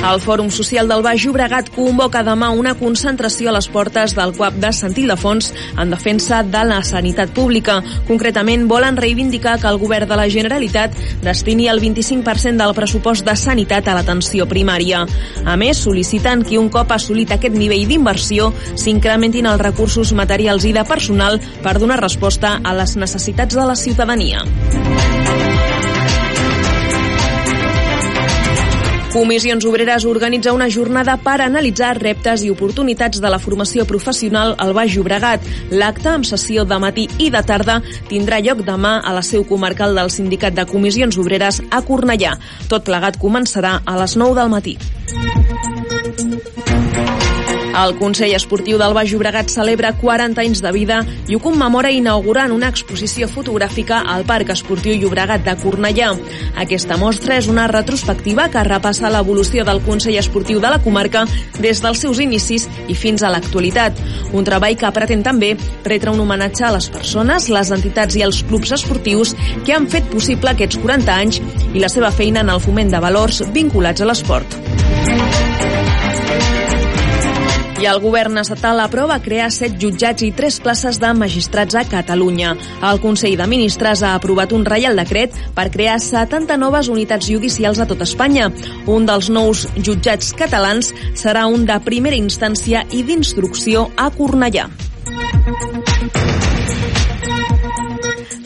El Fòrum Social del Baix Llobregat convoca demà una concentració a les portes del CUAP de Sant Ildefons en defensa de la sanitat pública. Concretament, volen reivindicar que el govern de la Generalitat destini el 25% del pressupost de sanitat a l'atenció primària. A més, sol·liciten que un cop assolit aquest nivell d'inversió s'incrementin els recursos materials i de personal per donar resposta a les necessitats de la ciutadania. Comissions Obreres organitza una jornada per analitzar reptes i oportunitats de la formació professional al Baix Llobregat. L'acte, amb sessió de matí i de tarda, tindrà lloc demà a la seu comarcal del Sindicat de Comissions Obreres a Cornellà. Tot plegat començarà a les 9 del matí. El Consell Esportiu del Baix Llobregat celebra 40 anys de vida i ho commemora inaugurant una exposició fotogràfica al Parc Esportiu Llobregat de Cornellà. Aquesta mostra és una retrospectiva que repassa l'evolució del Consell Esportiu de la comarca des dels seus inicis i fins a l'actualitat. Un treball que pretén també retre un homenatge a les persones, les entitats i els clubs esportius que han fet possible aquests 40 anys i la seva feina en el foment de valors vinculats a l'esport. I el govern estatal aprova crear set jutjats i tres places de magistrats a Catalunya. El Consell de Ministres ha aprovat un reial decret per crear 70 noves unitats judicials a tot Espanya. Un dels nous jutjats catalans serà un de primera instància i d'instrucció a Cornellà.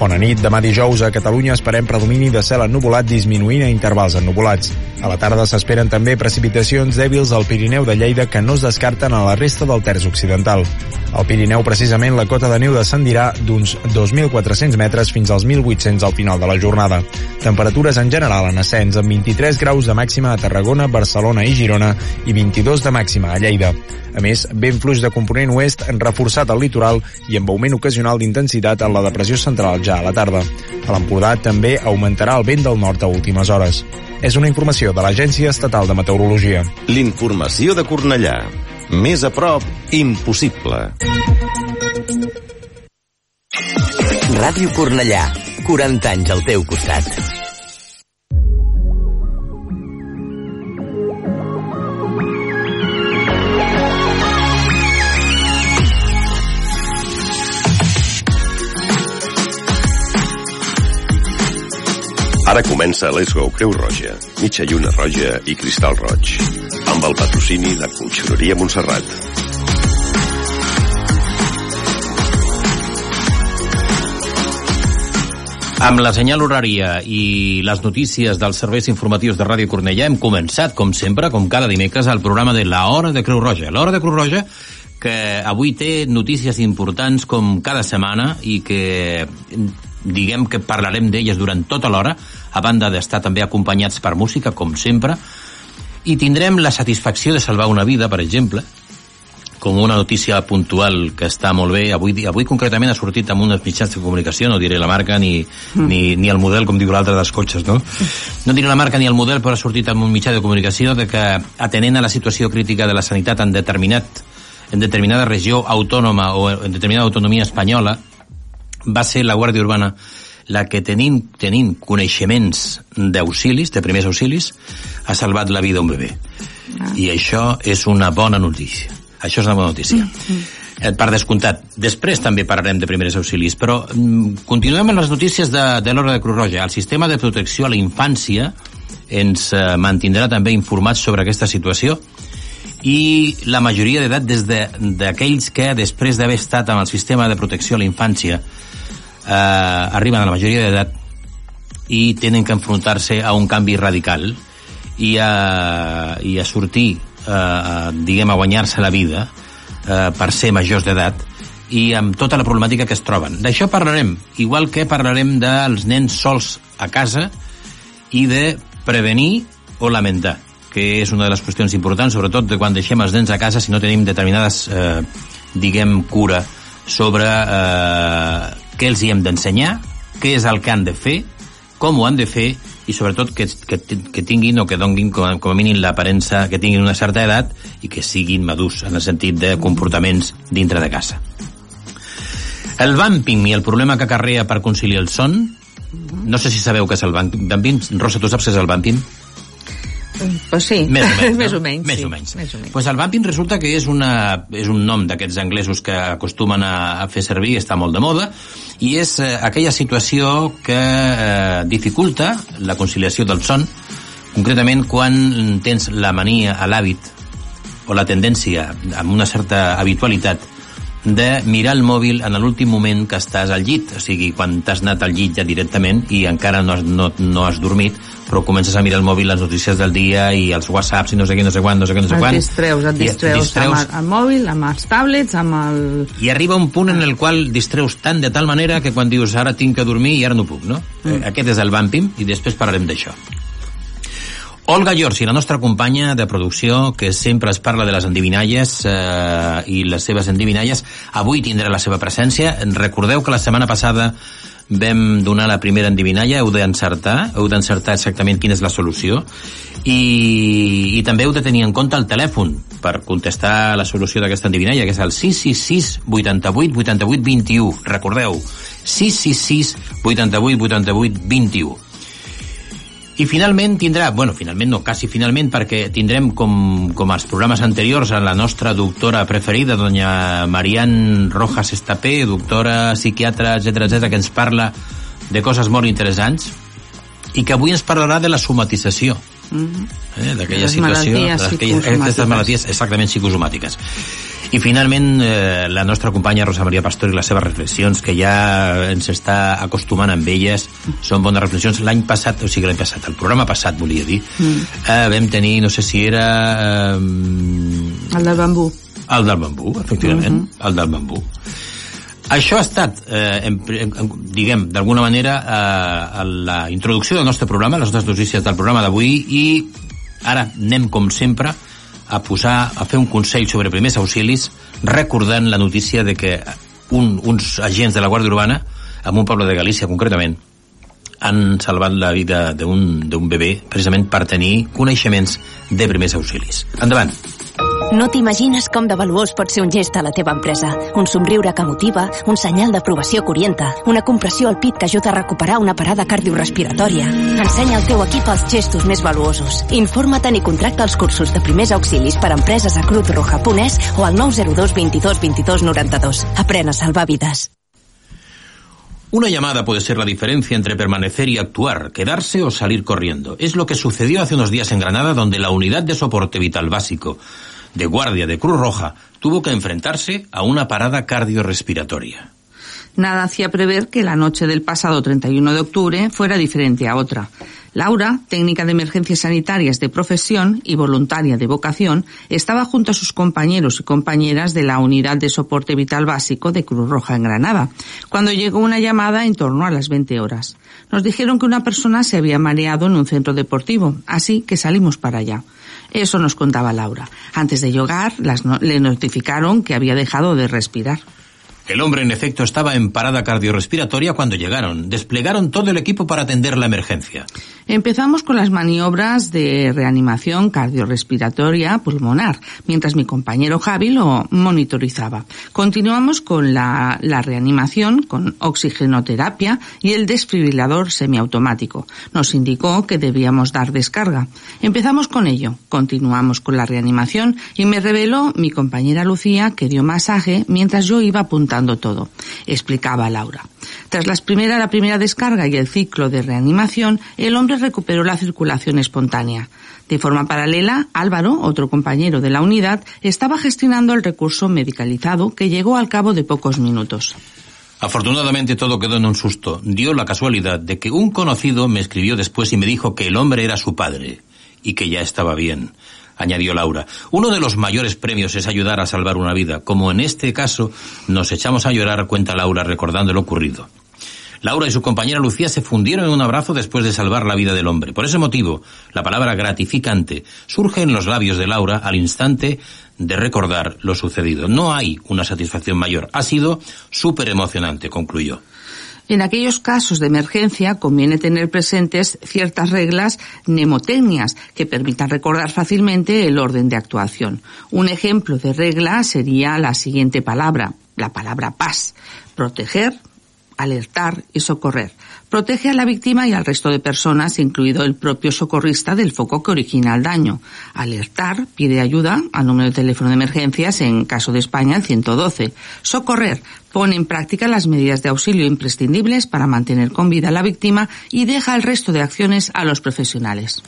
Bona nit. Demà dijous a Catalunya esperem predomini de cel ennuvolat disminuint a intervals ennuvolats. A la tarda s'esperen també precipitacions dèbils al Pirineu de Lleida que no es descarten a la resta del terç occidental. Al Pirineu, precisament, la cota de neu descendirà d'uns 2.400 metres fins als 1.800 al final de la jornada. Temperatures en general en ascens, amb 23 graus de màxima a Tarragona, Barcelona i Girona i 22 de màxima a Lleida. A més, vent fluix de component oest reforçat al litoral i amb augment ocasional d'intensitat en la depressió central ja a la tarda. A l'Empordà també augmentarà el vent del nord a últimes hores. És una informació de l'Agència Estatal de Meteorologia. L'informació de Cornellà. Més a prop, impossible. Ràdio Cornellà. 40 anys al teu costat. Ara comença Let's Go Creu Roja, mitja lluna roja i cristal roig, amb el patrocini de Conxoreria Montserrat. Amb la senyal horària i les notícies dels serveis informatius de Ràdio Cornellà hem començat, com sempre, com cada dimecres, el programa de La Hora de Creu Roja. La Hora de Creu Roja que avui té notícies importants com cada setmana i que diguem que parlarem d'elles durant tota l'hora, a banda d'estar també acompanyats per música, com sempre, i tindrem la satisfacció de salvar una vida, per exemple, com una notícia puntual que està molt bé. Avui, avui concretament ha sortit amb uns mitjans de comunicació, no diré la marca ni, mm. ni, ni el model, com diu l'altre dels cotxes, no? No diré la marca ni el model, però ha sortit amb un mitjà de comunicació de que, atenent a la situació crítica de la sanitat en determinat en determinada regió autònoma o en determinada autonomia espanyola, va ser la Guàrdia Urbana la que tenint, tenint coneixements d'auxilis, de primers auxilis, ha salvat la vida a un bebè. Ah. I això és una bona notícia. Això és una bona notícia. Mm -hmm. Per descomptat. Després també parlarem de primers auxilis, però mm, continuem amb les notícies de, de l'Hora de Cruz Roja. El sistema de protecció a la infància ens eh, mantindrà també informats sobre aquesta situació i la majoria d'edat des d'aquells de, que després d'haver estat amb el sistema de protecció a la infància eh, arriben a la majoria d'edat i tenen que enfrontar-se a un canvi radical i a, i a sortir eh, a, diguem, a guanyar-se la vida eh, per ser majors d'edat i amb tota la problemàtica que es troben. D'això parlarem, igual que parlarem dels nens sols a casa i de prevenir o lamentar, que és una de les qüestions importants, sobretot de quan deixem els nens a casa si no tenim determinades, eh, diguem, cura sobre eh, què els hi hem d'ensenyar, què és el que han de fer, com ho han de fer i sobretot que, que, que tinguin o que donguin com, com a mínim l'aparença que tinguin una certa edat i que siguin madurs en el sentit de comportaments dintre de casa. El vamping i el problema que acarrea per conciliar el son, no sé si sabeu què és el vamping. Rosa, tu saps què és el vamping? Pues sí, més o menys. més no? o menys, més sí. o menys. Més o menys. Pues el vamping resulta que és, una, és un nom d'aquests anglesos que acostumen a, a fer servir, està molt de moda, i és eh, aquella situació que eh, dificulta la conciliació del son, concretament quan tens la mania a l'hàbit o la tendència amb una certa habitualitat de mirar el mòbil en l'últim moment que estàs al llit, o sigui, quan t'has anat al llit ja directament i encara no has, no, no has dormit, però comences a mirar el mòbil, les notícies del dia i els whatsapps i no sé què, no sé quan, no sé què, no sé Et quan. distreus, et distreus, distreus amb el, el mòbil, amb els tablets, amb el... i arriba un punt en el qual distreus tant de tal manera que quan dius ara tinc que dormir i ara no puc, no? Mm. Eh, aquest és el vamping i després parlarem d'això. Olga Giorgi, la nostra companya de producció, que sempre es parla de les endivinalles eh, i les seves endivinalles, avui tindrà la seva presència. Recordeu que la setmana passada vam donar la primera endivinalla, heu d'encertar, heu d'encertar exactament quina és la solució i, i també heu de tenir en compte el telèfon per contestar la solució d'aquesta endivinalla, que és el 666 88 88 21. Recordeu, 666 88 88 21. I finalment tindrà, bueno, finalment no, quasi finalment, perquè tindrem com, com els programes anteriors a la nostra doctora preferida, doña Marian Rojas Estapé, doctora, psiquiatra, etc etc que ens parla de coses molt interessants i que avui ens parlarà de la somatització. Mm -hmm. Eh, d'aquella situació, malalties d'aquelles- psicosomàtiques. aquestes malalties exactament psicosomàtiques. I finalment eh, la nostra companya Rosa Maria Pastor i les seves reflexions, que ja ens està acostumant amb elles, són bones reflexions. L'any passat, o sigui l'any passat, el programa passat volia dir, mm. eh, vam tenir, no sé si era... Eh, El del bambú. el del bambú, efectivament, mm -hmm. el del bambú. Això ha estat, eh, en, en, diguem, d'alguna manera, eh, la introducció del nostre programa, les nostres notícies del programa d'avui, i ara anem, com sempre, a posar, a fer un consell sobre primers auxilis, recordant la notícia de que un, uns agents de la Guàrdia Urbana, en un poble de Galícia concretament, han salvat la vida d'un bebè precisament per tenir coneixements de primers auxilis. Endavant. No t'imagines com de valuós pot ser un gest a la teva empresa. Un somriure que motiva, un senyal d'aprovació que orienta, una compressió al pit que ajuda a recuperar una parada cardiorrespiratòria. Ensenya al teu equip els gestos més valuosos. Informa't i contracta els cursos de primers auxilis per a empreses a Crut Roja Punès o al 902 22 22 92. Aprèn a salvar vides. Una llamada puede ser la diferencia entre permanecer y actuar, quedarse o salir corriendo. Es lo que sucedió hace unos días en Granada, donde la unidad de soporte vital básico de guardia de Cruz Roja tuvo que enfrentarse a una parada cardiorrespiratoria. Nada hacía prever que la noche del pasado 31 de octubre fuera diferente a otra. Laura, técnica de emergencias sanitarias de profesión y voluntaria de vocación, estaba junto a sus compañeros y compañeras de la Unidad de Soporte Vital Básico de Cruz Roja en Granada, cuando llegó una llamada en torno a las 20 horas. Nos dijeron que una persona se había mareado en un centro deportivo, así que salimos para allá. Eso nos contaba Laura. Antes de llegar, las no- le notificaron que había dejado de respirar. El hombre, en efecto, estaba en parada cardiorrespiratoria cuando llegaron. Desplegaron todo el equipo para atender la emergencia. Empezamos con las maniobras de reanimación cardiorrespiratoria pulmonar, mientras mi compañero Javi lo monitorizaba. Continuamos con la, la reanimación con oxigenoterapia y el desfibrilador semiautomático. Nos indicó que debíamos dar descarga. Empezamos con ello, continuamos con la reanimación y me reveló mi compañera Lucía que dio masaje mientras yo iba apuntando todo. Explicaba Laura. Tras la primera descarga y el ciclo de reanimación, el hombre recuperó la circulación espontánea. De forma paralela, Álvaro, otro compañero de la unidad, estaba gestionando el recurso medicalizado que llegó al cabo de pocos minutos. Afortunadamente todo quedó en un susto. Dio la casualidad de que un conocido me escribió después y me dijo que el hombre era su padre y que ya estaba bien. Añadió Laura. Uno de los mayores premios es ayudar a salvar una vida. Como en este caso, nos echamos a llorar, cuenta Laura, recordando lo ocurrido. Laura y su compañera Lucía se fundieron en un abrazo después de salvar la vida del hombre. Por ese motivo, la palabra gratificante surge en los labios de Laura al instante de recordar lo sucedido. No hay una satisfacción mayor. Ha sido súper emocionante, concluyó. En aquellos casos de emergencia conviene tener presentes ciertas reglas mnemotecnias que permitan recordar fácilmente el orden de actuación. Un ejemplo de regla sería la siguiente palabra, la palabra paz. Proteger, alertar y socorrer. Protege a la víctima y al resto de personas, incluido el propio socorrista del foco que origina el daño. Alertar pide ayuda al número de teléfono de emergencias, en caso de España, el 112. Socorrer pone en práctica las medidas de auxilio imprescindibles para mantener con vida a la víctima y deja el resto de acciones a los profesionales.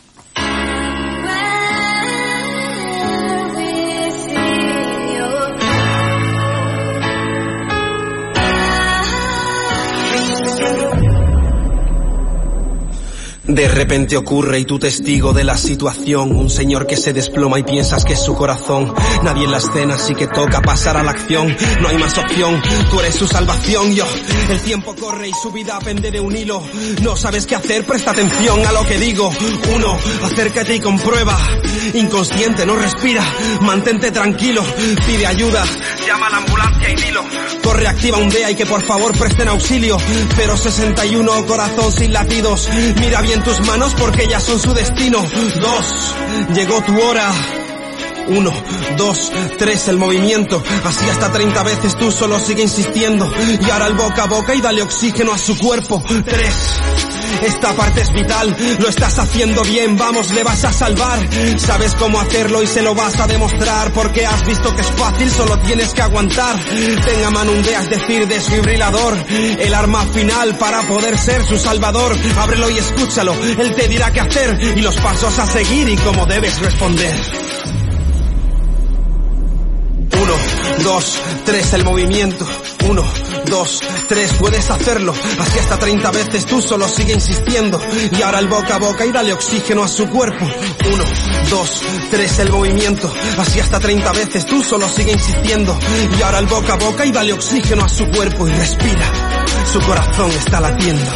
De repente ocurre y tú testigo de la situación, un señor que se desploma y piensas que es su corazón. Nadie en la escena, así que toca pasar a la acción. No hay más opción, tú eres su salvación. Yo, el tiempo corre y su vida pende de un hilo. No sabes qué hacer, presta atención a lo que digo. Uno, acércate y comprueba. Inconsciente, no respira, mantente tranquilo, pide ayuda, llama a la ambulancia y dilo. Corre, activa un DEA y que por favor presten auxilio. Pero 61, corazón sin latidos. Mira bien tus manos porque ya son su destino. Dos, llegó tu hora. Uno, dos, tres, el movimiento. Así hasta 30 veces tú solo sigue insistiendo. Y ahora el boca a boca y dale oxígeno a su cuerpo. Tres. Esta parte es vital, lo estás haciendo bien, vamos, le vas a salvar. Sabes cómo hacerlo y se lo vas a demostrar, porque has visto que es fácil, solo tienes que aguantar. Tenga mano un es decir, desfibrilador, el arma final para poder ser su salvador. Ábrelo y escúchalo, él te dirá qué hacer y los pasos a seguir y cómo debes responder. Dos, tres, el movimiento. Uno, dos, tres, puedes hacerlo. Así hasta 30 veces tú solo sigue insistiendo. Y ahora el boca a boca y dale oxígeno a su cuerpo. Uno, dos, tres, el movimiento. Así hasta 30 veces tú solo sigue insistiendo. Y ahora el boca a boca y dale oxígeno a su cuerpo y respira. Su corazón está latiendo.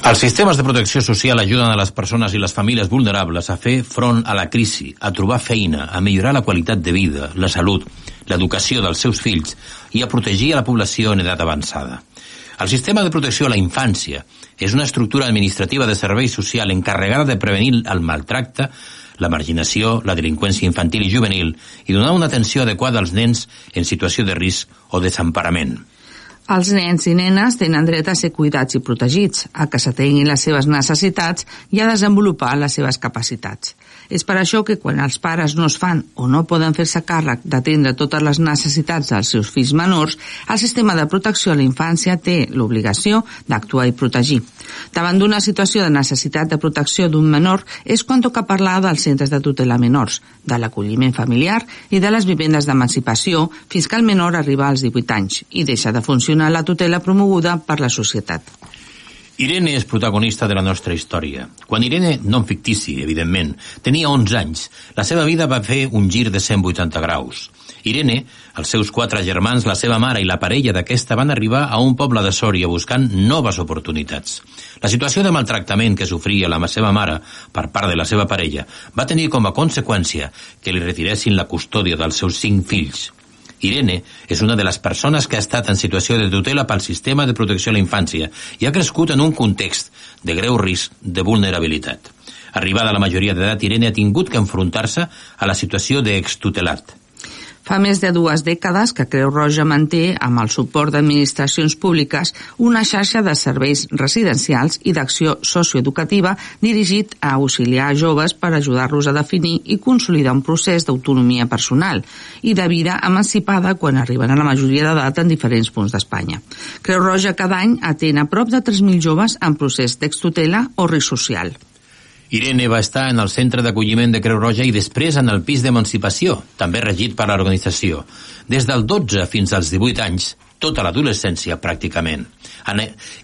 Els sistemes de protecció social ajuden a les persones i les famílies vulnerables a fer front a la crisi, a trobar feina, a millorar la qualitat de vida, la salut, l'educació dels seus fills i a protegir a la població en edat avançada. El sistema de protecció a la infància és una estructura administrativa de servei social encarregada de prevenir el maltracte, la marginació, la delinqüència infantil i juvenil i donar una atenció adequada als nens en situació de risc o desemparament. Els nens i nenes tenen dret a ser cuidats i protegits, a que s'atenguin les seves necessitats i a desenvolupar les seves capacitats. És per això que quan els pares no es fan o no poden fer-se càrrec d'atendre totes les necessitats dels seus fills menors, el sistema de protecció a la infància té l'obligació d'actuar i protegir. Davant d'una situació de necessitat de protecció d'un menor és quan toca parlar dels centres de tutela menors, de l'acolliment familiar i de les vivendes d'emancipació fins que el menor arriba als 18 anys i deixa de funcionar la tutela promoguda per la societat. Irene és protagonista de la nostra història. Quan Irene, no en fictici, evidentment, tenia 11 anys, la seva vida va fer un gir de 180 graus. Irene, els seus quatre germans, la seva mare i la parella d'aquesta van arribar a un poble de Sòria buscant noves oportunitats. La situació de maltractament que sofria la seva mare per part de la seva parella va tenir com a conseqüència que li retiressin la custòdia dels seus cinc fills. Irene és una de les persones que ha estat en situació de tutela pel sistema de protecció a la infància i ha crescut en un context de greu risc de vulnerabilitat. Arribada a la majoria d'edat, Irene ha tingut que enfrontar-se a la situació d'extutelat. Fa més de dues dècades que Creu Roja manté, amb el suport d'administracions públiques, una xarxa de serveis residencials i d'acció socioeducativa dirigit a auxiliar joves per ajudar-los a definir i consolidar un procés d'autonomia personal i de vida emancipada quan arriben a la majoria d'edat en diferents punts d'Espanya. Creu Roja cada any atén a prop de 3.000 joves en procés d'extutela o risc social. Irene va estar en el centre d'acolliment de Creu Roja i després en el pis d'emancipació, també regit per l'organització. Des del 12 fins als 18 anys, tota l'adolescència pràcticament.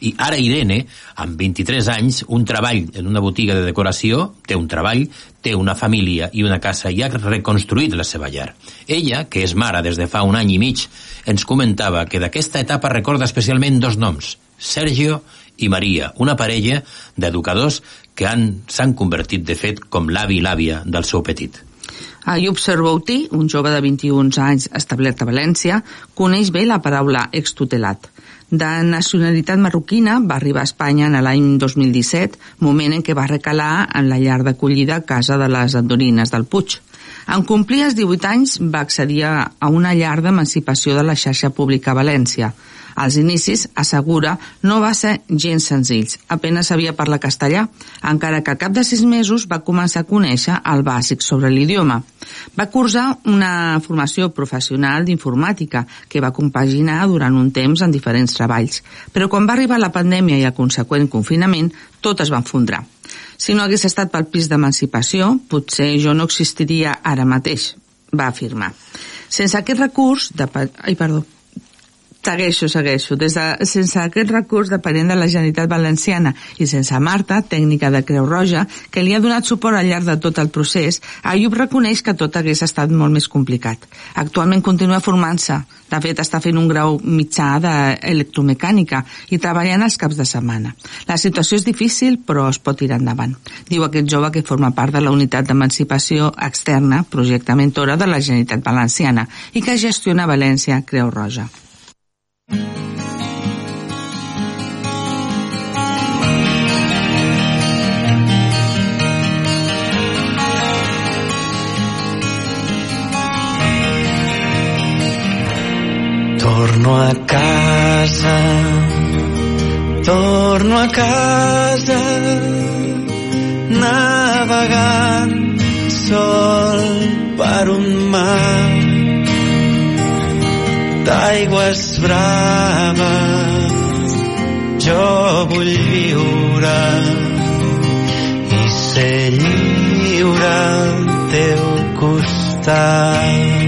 I ara Irene, amb 23 anys, un treball en una botiga de decoració, té un treball, té una família i una casa i ha reconstruït la seva llar. Ella, que és mare des de fa un any i mig, ens comentava que d'aquesta etapa recorda especialment dos noms, Sergio i Maria, una parella d'educadors que s'han convertit, de fet, com l'avi i l'àvia del seu petit. Ayub Serbouti, un jove de 21 anys establert a València, coneix bé la paraula extutelat. De nacionalitat marroquina, va arribar a Espanya en l'any 2017, moment en què va recalar en la llar d'acollida Casa de les Andorines del Puig. En complir els 18 anys va accedir a una llar d'emancipació de la xarxa pública a València, als inicis, assegura, no va ser gens senzills. Apenas sabia parlar castellà, encara que al cap de sis mesos va començar a conèixer el bàsic sobre l'idioma. Va cursar una formació professional d'informàtica que va compaginar durant un temps en diferents treballs. Però quan va arribar la pandèmia i el conseqüent confinament, tot es va enfondrar. Si no hagués estat pel pis d'emancipació, potser jo no existiria ara mateix, va afirmar. Sense aquest recurs de... Ai, perdó Segueixo, segueixo. Des de, sense aquest recurs depenent de la Generalitat Valenciana i sense Marta, tècnica de Creu Roja, que li ha donat suport al llarg de tot el procés, Ayub reconeix que tot hagués estat molt més complicat. Actualment continua formant-se. De fet, està fent un grau mitjà d'electromecànica i treballant els caps de setmana. La situació és difícil, però es pot tirar endavant. Diu aquest jove que forma part de la unitat d'emancipació externa, projecte mentora de la Generalitat Valenciana, i que gestiona València Creu Roja. Torno a casa, torno a casa, navegant sol per un mar d'aigües braves. Jo vull viure i ser lliure al teu costat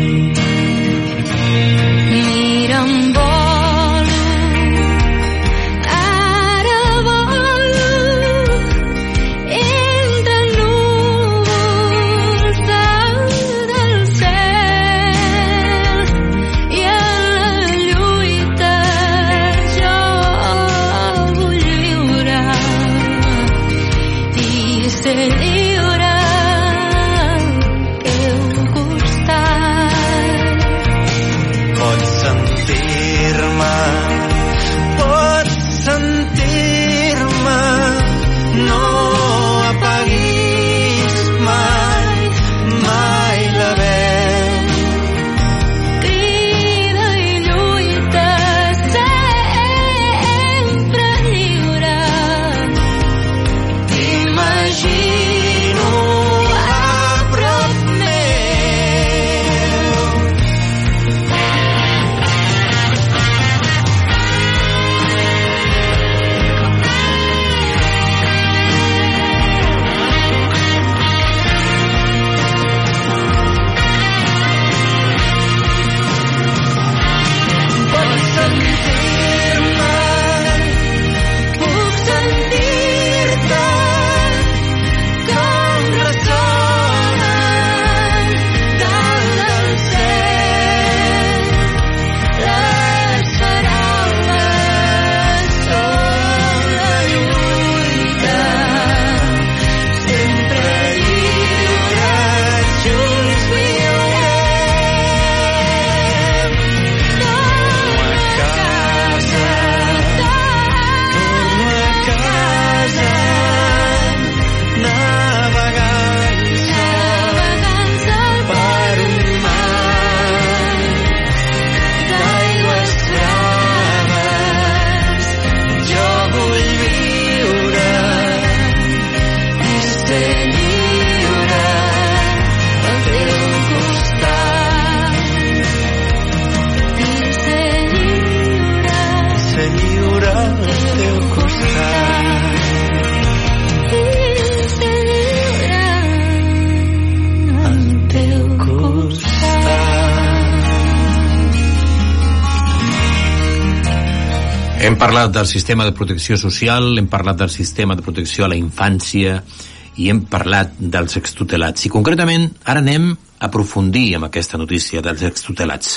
parlat del sistema de protecció social, hem parlat del sistema de protecció a la infància i hem parlat dels extutelats. I concretament, ara anem a aprofundir amb aquesta notícia dels extutelats.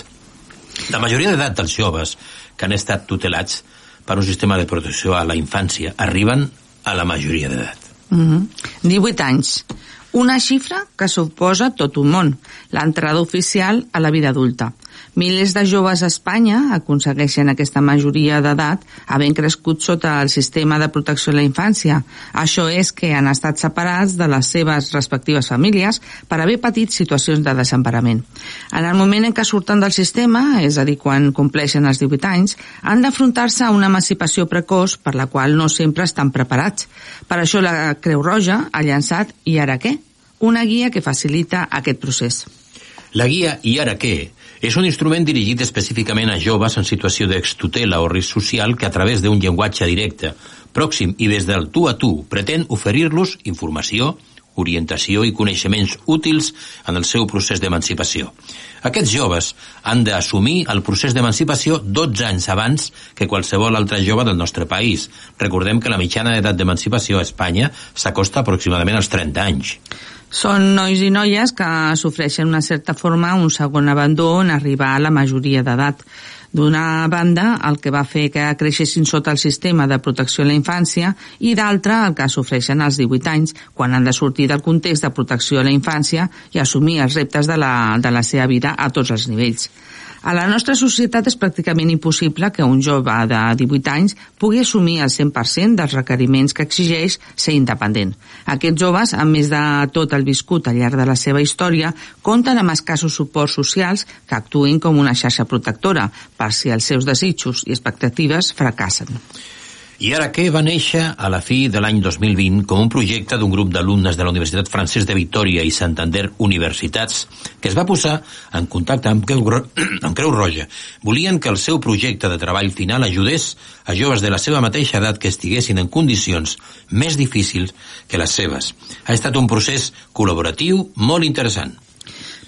La majoria d'edat dels joves que han estat tutelats per un sistema de protecció a la infància arriben a la majoria d'edat. Mm -hmm. 18 anys. Una xifra que suposa tot un món, l'entrada oficial a la vida adulta. Milers de joves a Espanya aconsegueixen aquesta majoria d'edat havent crescut sota el sistema de protecció a la infància. Això és que han estat separats de les seves respectives famílies per haver patit situacions de desemparament. En el moment en què surten del sistema, és a dir, quan compleixen els 18 anys, han d'afrontar-se a una emancipació precoç per la qual no sempre estan preparats. Per això la Creu Roja ha llançat I ara què? Una guia que facilita aquest procés. La guia I ara què és un instrument dirigit específicament a joves en situació d'extutela o risc social que a través d'un llenguatge directe, pròxim i des del tu a tu pretén oferir-los informació, orientació i coneixements útils en el seu procés d'emancipació. Aquests joves han d'assumir el procés d'emancipació 12 anys abans que qualsevol altre jove del nostre país. Recordem que la mitjana d'edat d'emancipació a Espanya s'acosta aproximadament als 30 anys. Són nois i noies que sofreixen una certa forma un segon abandó en arribar a la majoria d'edat. D'una banda, el que va fer que creixessin sota el sistema de protecció a la infància i d'altra, el que sofreixen als 18 anys, quan han de sortir del context de protecció a la infància i assumir els reptes de la, de la seva vida a tots els nivells. A la nostra societat és pràcticament impossible que un jove de 18 anys pugui assumir el 100% dels requeriments que exigeix ser independent. Aquests joves, a més de tot el viscut al llarg de la seva història, compten amb escassos suports socials que actuïn com una xarxa protectora per si els seus desitjos i expectatives fracassen. I ara què va néixer a la fi de l'any 2020 com un projecte d'un grup d'alumnes de la Universitat Francesc de Vitoria i Santander Universitats que es va posar en contacte amb Creu, amb Creu Roja. Volien que el seu projecte de treball final ajudés a joves de la seva mateixa edat que estiguessin en condicions més difícils que les seves. Ha estat un procés col·laboratiu molt interessant.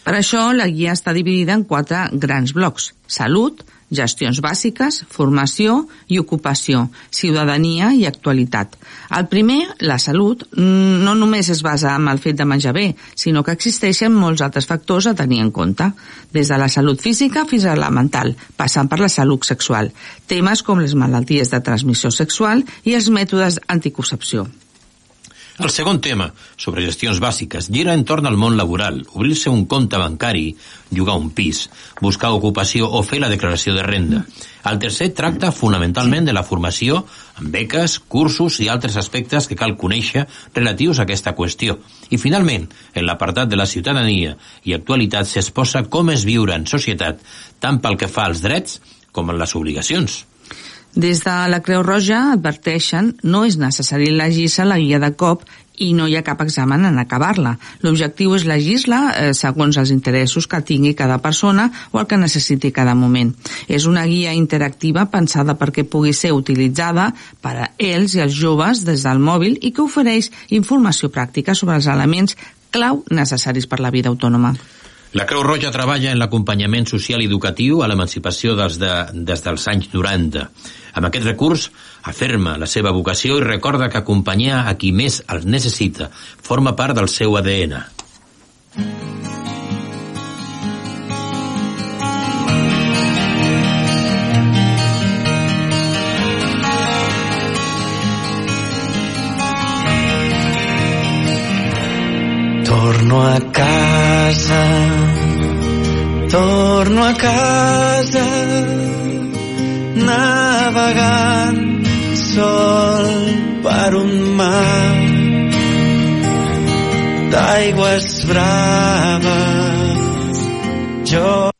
Per això, la guia està dividida en quatre grans blocs. Salut, gestions bàsiques, formació i ocupació, ciutadania i actualitat. El primer, la salut, no només es basa en el fet de menjar bé, sinó que existeixen molts altres factors a tenir en compte, des de la salut física fins a la mental, passant per la salut sexual, temes com les malalties de transmissió sexual i els mètodes d'anticoncepció. El segon tema, sobre gestions bàsiques, gira entorn al món laboral, obrir-se un compte bancari, llogar un pis, buscar ocupació o fer la declaració de renda. El tercer tracta fonamentalment de la formació amb beques, cursos i altres aspectes que cal conèixer relatius a aquesta qüestió. I finalment, en l'apartat de la ciutadania i actualitat s'exposa com es viure en societat, tant pel que fa als drets com en les obligacions. Des de la Creu Roja adverteixen no és necessari llegir-se la guia de cop i no hi ha cap examen en acabar-la. L'objectiu és llegir-la eh, segons els interessos que tingui cada persona o el que necessiti cada moment. És una guia interactiva pensada perquè pugui ser utilitzada per a ells i els joves des del mòbil i que ofereix informació pràctica sobre els elements clau necessaris per la vida autònoma. La Creu Roja treballa en l'acompanyament social i educatiu a l'emancipació dels de, des dels anys 90. Amb aquest recurs aferma la seva vocació i recorda que acompanyar a qui més els necessita forma part del seu ADN. Torno a casa, torno a casa, navegant sol per un mar d'aigües braves. Jo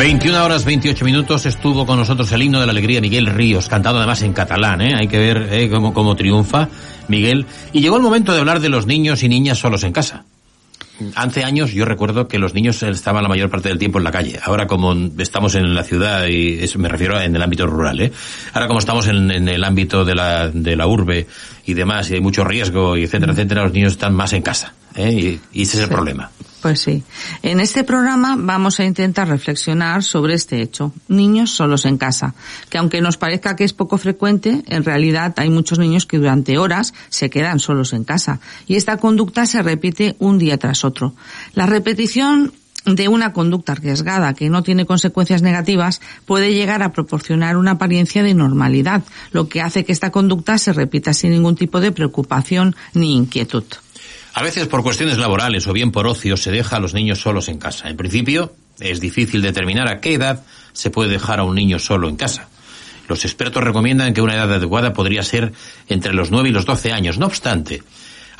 21 horas 28 minutos estuvo con nosotros el himno de la alegría Miguel Ríos, cantado además en catalán, ¿eh? hay que ver ¿eh? cómo, cómo triunfa Miguel. Y llegó el momento de hablar de los niños y niñas solos en casa. Hace años yo recuerdo que los niños estaban la mayor parte del tiempo en la calle. Ahora como estamos en la ciudad, y me refiero en el ámbito rural, ¿eh? ahora como estamos en, en el ámbito de la, de la urbe y demás, y hay mucho riesgo, y etcétera, etcétera, los niños están más en casa. ¿eh? Y, y ese es el Sí. problema. Pues sí. En este programa vamos a intentar reflexionar sobre este hecho. Niños solos en casa. Que aunque nos parezca que es poco frecuente, en realidad hay muchos niños que durante horas se quedan solos en casa. Y esta conducta se repite un día tras otro. La repetición de una conducta arriesgada que no tiene consecuencias negativas puede llegar a proporcionar una apariencia de normalidad, lo que hace que esta conducta se repita sin ningún tipo de preocupación ni inquietud. A veces por cuestiones laborales o bien por ocio se deja a los niños solos en casa. En principio, es difícil determinar a qué edad se puede dejar a un niño solo en casa. Los expertos recomiendan que una edad adecuada podría ser entre los 9 y los 12 años. No obstante,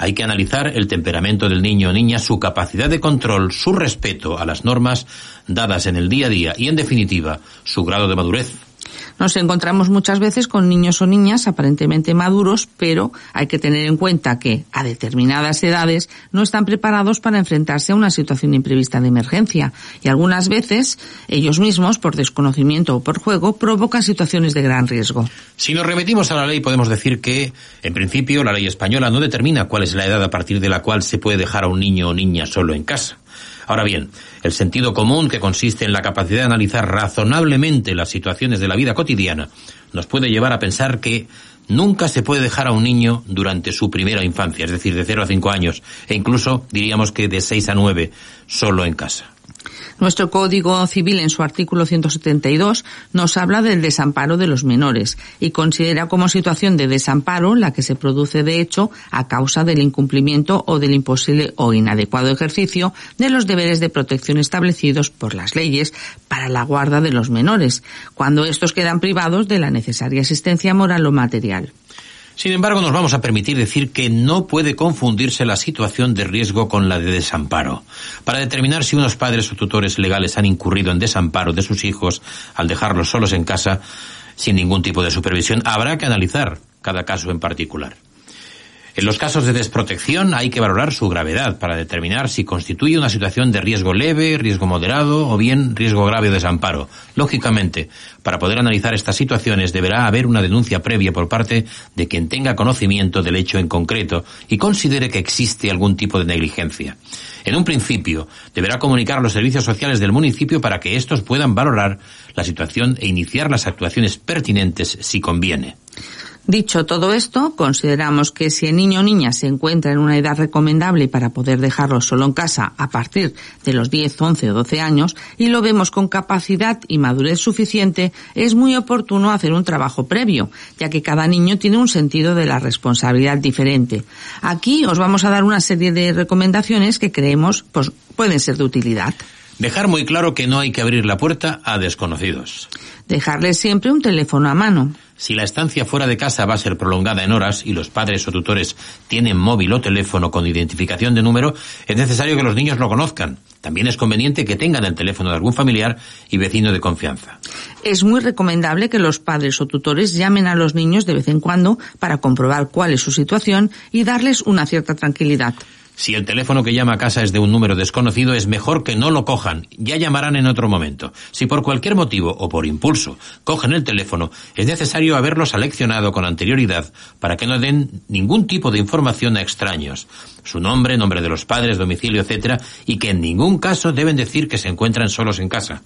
hay que analizar el temperamento del niño o niña, su capacidad de control, su respeto a las normas dadas en el día a día y, en definitiva, su grado de madurez. Nos encontramos muchas veces con niños o niñas aparentemente maduros, pero hay que tener en cuenta que a determinadas edades no están preparados para enfrentarse a una situación imprevista de emergencia y algunas veces ellos mismos, por desconocimiento o por juego, provocan situaciones de gran riesgo. Si nos remitimos a la ley, podemos decir que, en principio, la ley española no determina cuál es la edad a partir de la cual se puede dejar a un niño o niña solo en casa. Ahora bien, el sentido común, que consiste en la capacidad de analizar razonablemente las situaciones de la vida cotidiana, nos puede llevar a pensar que nunca se puede dejar a un niño durante su primera infancia, es decir, de 0 a 5 años, e incluso diríamos que de 6 a 9, solo en casa. Nuestro Código Civil, en su artículo 172, nos habla del desamparo de los menores y considera como situación de desamparo la que se produce de hecho a causa del incumplimiento o del imposible o inadecuado ejercicio de los deberes de protección establecidos por las leyes para la guarda de los menores, cuando estos quedan privados de la necesaria asistencia moral o material. Sin embargo, nos vamos a permitir decir que no puede confundirse la situación de riesgo con la de desamparo. Para determinar si unos padres o tutores legales han incurrido en desamparo de sus hijos al dejarlos solos en casa sin ningún tipo de supervisión, habrá que analizar cada caso en particular. En los casos de desprotección hay que valorar su gravedad para determinar si constituye una situación de riesgo leve, riesgo moderado o bien riesgo grave o desamparo. Lógicamente, para poder analizar estas situaciones deberá haber una denuncia previa por parte de quien tenga conocimiento del hecho en concreto y considere que existe algún tipo de negligencia. En un principio, deberá comunicar a los servicios sociales del municipio para que estos puedan valorar la situación e iniciar las actuaciones pertinentes si conviene. Dicho todo esto, consideramos que si el niño o niña se encuentra en una edad recomendable para poder dejarlo solo en casa a partir de los 10, 11 o 12 años y lo vemos con capacidad y madurez suficiente, es muy oportuno hacer un trabajo previo, ya que cada niño tiene un sentido de la responsabilidad diferente. Aquí os vamos a dar una serie de recomendaciones que creemos pues, pueden ser de utilidad. Dejar muy claro que no hay que abrir la puerta a desconocidos. Dejarles siempre un teléfono a mano. Si la estancia fuera de casa va a ser prolongada en horas y los padres o tutores tienen móvil o teléfono con identificación de número, es necesario que los niños lo conozcan. También es conveniente que tengan el teléfono de algún familiar y vecino de confianza. Es muy recomendable que los padres o tutores llamen a los niños de vez en cuando para comprobar cuál es su situación y darles una cierta tranquilidad. Si el teléfono que llama a casa es de un número desconocido, es mejor que no lo cojan. Ya llamarán en otro momento. Si por cualquier motivo o por impulso cogen el teléfono, es necesario haberlo seleccionado con anterioridad para que no den ningún tipo de información a extraños. Su nombre, nombre de los padres, domicilio, etcétera, y que en ningún caso deben decir que se encuentran solos en casa.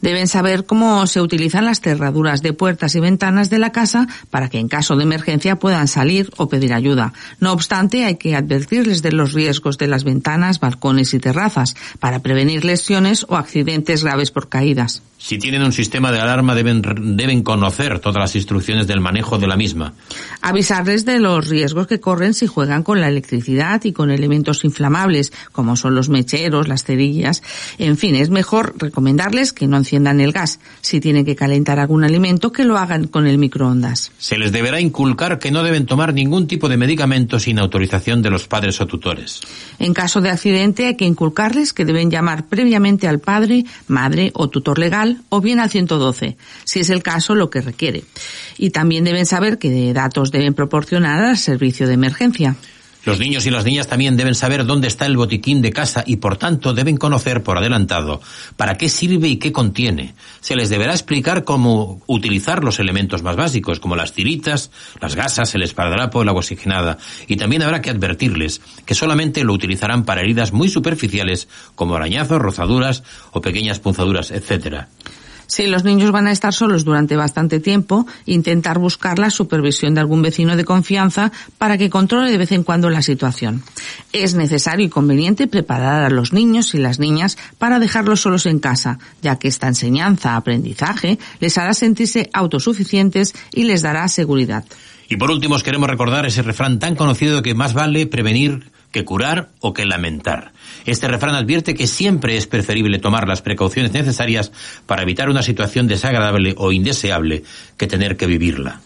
Deben saber cómo se utilizan las cerraduras de puertas y ventanas de la casa para que en caso de emergencia puedan salir o pedir ayuda. No obstante, hay que advertirles de los riesgos de las ventanas, balcones y terrazas para prevenir lesiones o accidentes graves por caídas. Si tienen un sistema de alarma deben, deben conocer todas las instrucciones del manejo de la misma. Avisarles de los riesgos que corren si juegan con la electricidad y con elementos inflamables, como son los mecheros, las cerillas. En fin, es mejor recomendarles que no enciendan el gas. Si tienen que calentar algún alimento, que lo hagan con el microondas. Se les deberá inculcar que no deben tomar ningún tipo de medicamento sin autorización de los padres o tutores. En caso de accidente, hay que inculcarles que deben llamar previamente al padre, madre o tutor legal o bien al 112, si es el caso lo que requiere. Y también deben saber qué datos deben proporcionar al servicio de emergencia. Los niños y las niñas también deben saber dónde está el botiquín de casa y por tanto deben conocer por adelantado para qué sirve y qué contiene. Se les deberá explicar cómo utilizar los elementos más básicos como las tiritas, las gasas, el esparadrapo, el agua oxigenada y también habrá que advertirles que solamente lo utilizarán para heridas muy superficiales como arañazos, rozaduras o pequeñas punzaduras, etcétera. Si los niños van a estar solos durante bastante tiempo, intentar buscar la supervisión de algún vecino de confianza para que controle de vez en cuando la situación. Es necesario y conveniente preparar a los niños y las niñas para dejarlos solos en casa, ya que esta enseñanza, aprendizaje, les hará sentirse autosuficientes y les dará seguridad. Y por último, os queremos recordar ese refrán tan conocido que más vale prevenir que curar o que lamentar. Este refrán advierte que siempre es preferible tomar las precauciones necesarias para evitar una situación desagradable o indeseable que tener que vivirla.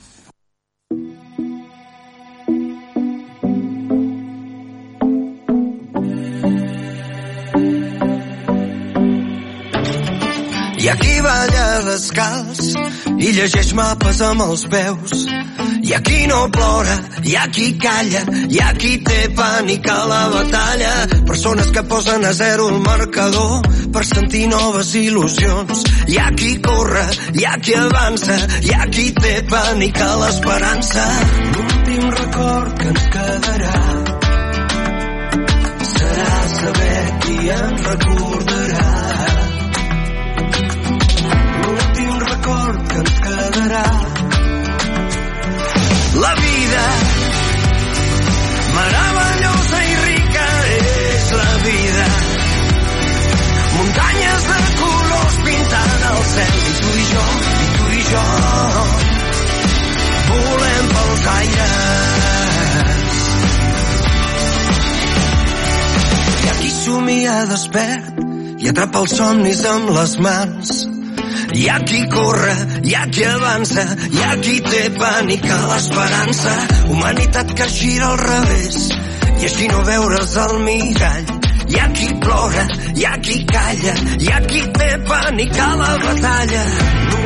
Ha qui balla descalç i llegeix mapes amb els peus. Hi ha qui no plora, hi ha qui calla, hi ha qui té pànic a la batalla. Persones que posen a zero el marcador per sentir noves il·lusions. Hi ha qui corre, hi ha qui avança, hi ha qui té pànic a l'esperança. L'últim record que ens quedarà serà saber qui ens recordarà. Quedarà la vida meravellosa i rica és la vida. Muntanyes de colors pintant el cel. I tu i jo, i tu i jo volem pels aires. Hi ha qui somia despert i atrapa els somnis amb les mans hi ha qui corre, hi ha qui avança, hi ha qui té pànic a l'esperança. Humanitat que gira al revés i així no veure's el mirall. Hi ha qui plora, hi ha qui calla, hi ha qui té pànic a la batalla. L'últim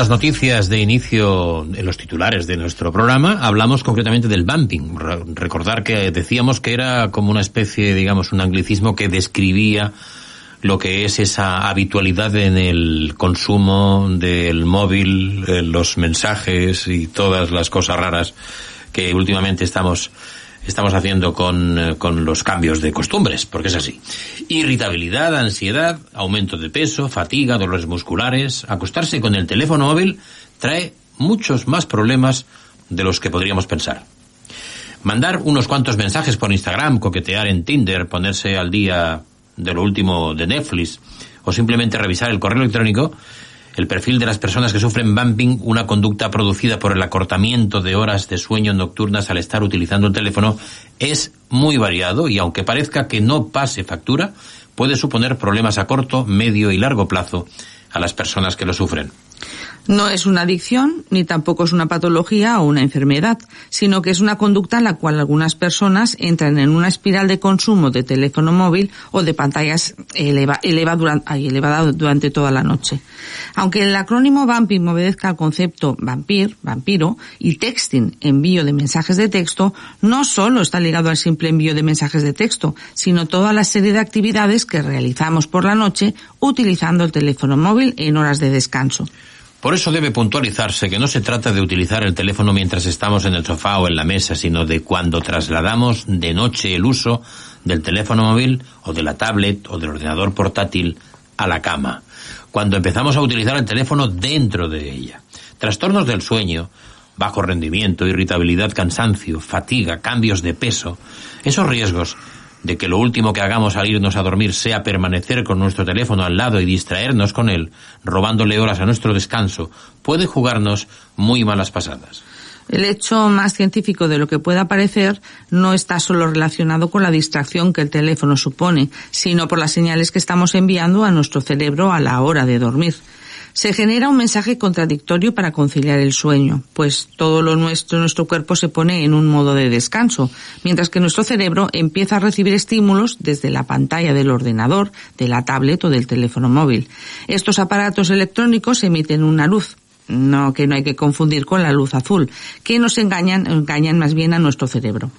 las noticias de inicio, en los titulares de nuestro programa, hablamos concretamente del bumping. Re- Recordar que decíamos que era como una especie, digamos, un anglicismo que describía lo que es esa habitualidad en el consumo del móvil, eh, los mensajes y todas las cosas raras que últimamente estamos estamos haciendo con, eh, con los cambios de costumbres, porque es así. Irritabilidad, ansiedad, aumento de peso, fatiga, dolores musculares. Acostarse con el teléfono móvil trae muchos más problemas de los que podríamos pensar. Mandar unos cuantos mensajes por Instagram, coquetear en Tinder, ponerse al día de lo último de Netflix o simplemente revisar el correo electrónico, el perfil de las personas que sufren bumping, una conducta producida por el acortamiento de horas de sueño nocturnas al estar utilizando el teléfono, es muy variado y aunque parezca que no pase factura, puede suponer problemas a corto, medio y largo plazo a las personas que lo sufren. No es una adicción ni tampoco es una patología o una enfermedad, sino que es una conducta en la cual algunas personas entran en una espiral de consumo de teléfono móvil o de pantallas eleva, eleva duran- ay, elevada durante toda la noche. Aunque el acrónimo bumping obedezca al concepto vampir, vampiro, y texting, envío de mensajes de texto, no solo está ligado al simple envío de mensajes de texto, sino toda la serie de actividades que realizamos por la noche utilizando el teléfono móvil en horas de descanso. Por eso debe puntualizarse que no se trata de utilizar el teléfono mientras estamos en el sofá o en la mesa, sino de cuando trasladamos de noche el uso del teléfono móvil o de la tablet o del ordenador portátil a la cama. Cuando empezamos a utilizar el teléfono dentro de ella. Trastornos del sueño, bajo rendimiento, irritabilidad, cansancio, fatiga, cambios de peso. Esos riesgos de que lo último que hagamos al irnos a dormir sea permanecer con nuestro teléfono al lado y distraernos con él, robándole horas a nuestro descanso, puede jugarnos muy malas pasadas. El hecho más científico de lo que pueda parecer no está solo relacionado con la distracción que el teléfono supone, sino por las señales que estamos enviando a nuestro cerebro a la hora de dormir. Se genera un mensaje contradictorio para conciliar el sueño, pues todo lo nuestro, nuestro cuerpo se pone en un modo de descanso, mientras que nuestro cerebro empieza a recibir estímulos desde la pantalla del ordenador, de la tablet o del teléfono móvil. Estos aparatos electrónicos emiten una luz, no que no hay que confundir con la luz azul, que nos engañan, engañan más bien a nuestro cerebro.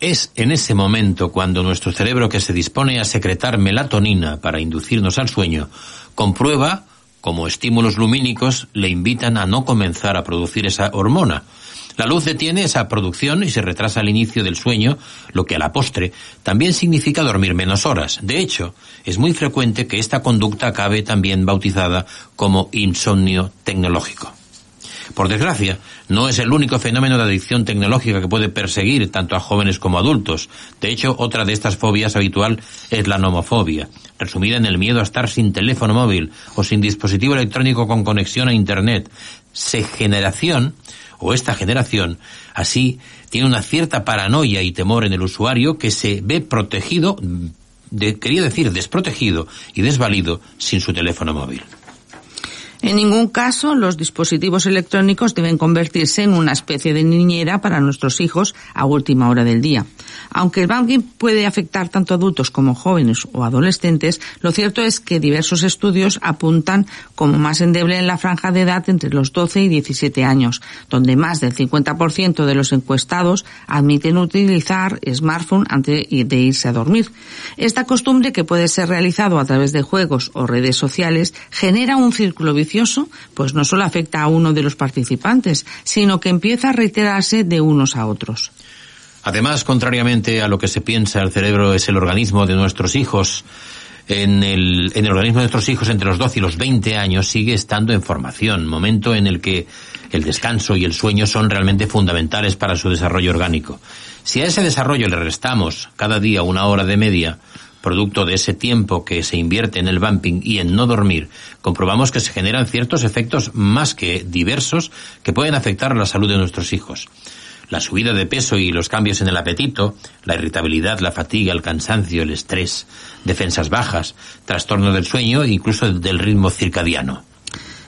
Es en ese momento cuando nuestro cerebro que se dispone a secretar melatonina para inducirnos al sueño, comprueba como estímulos lumínicos le invitan a no comenzar a producir esa hormona. La luz detiene esa producción y se retrasa el inicio del sueño, lo que a la postre también significa dormir menos horas. De hecho, es muy frecuente que esta conducta acabe también bautizada como insomnio tecnológico. Por desgracia, no es el único fenómeno de adicción tecnológica que puede perseguir tanto a jóvenes como a adultos. De hecho, otra de estas fobias habitual es la nomofobia, resumida en el miedo a estar sin teléfono móvil o sin dispositivo electrónico con conexión a Internet. Se generación, o esta generación, así, tiene una cierta paranoia y temor en el usuario que se ve protegido, de, quería decir desprotegido y desvalido sin su teléfono móvil. En ningún caso los dispositivos electrónicos deben convertirse en una especie de niñera para nuestros hijos a última hora del día. Aunque el banking puede afectar tanto a adultos como jóvenes o adolescentes, lo cierto es que diversos estudios apuntan como más endeble en la franja de edad entre los 12 y 17 años, donde más del 50% de los encuestados admiten utilizar smartphone antes de irse a dormir. Esta costumbre, que puede ser realizado a través de juegos o redes sociales, genera un círculo vicioso pues no solo afecta a uno de los participantes, sino que empieza a reiterarse de unos a otros. Además, contrariamente a lo que se piensa, el cerebro es el organismo de nuestros hijos. En el, en el organismo de nuestros hijos entre los 12 y los 20 años sigue estando en formación, momento en el que el descanso y el sueño son realmente fundamentales para su desarrollo orgánico. Si a ese desarrollo le restamos cada día una hora de media, producto de ese tiempo que se invierte en el bumping y en no dormir, comprobamos que se generan ciertos efectos más que diversos que pueden afectar la salud de nuestros hijos. La subida de peso y los cambios en el apetito, la irritabilidad, la fatiga, el cansancio, el estrés, defensas bajas, trastorno del sueño e incluso del ritmo circadiano.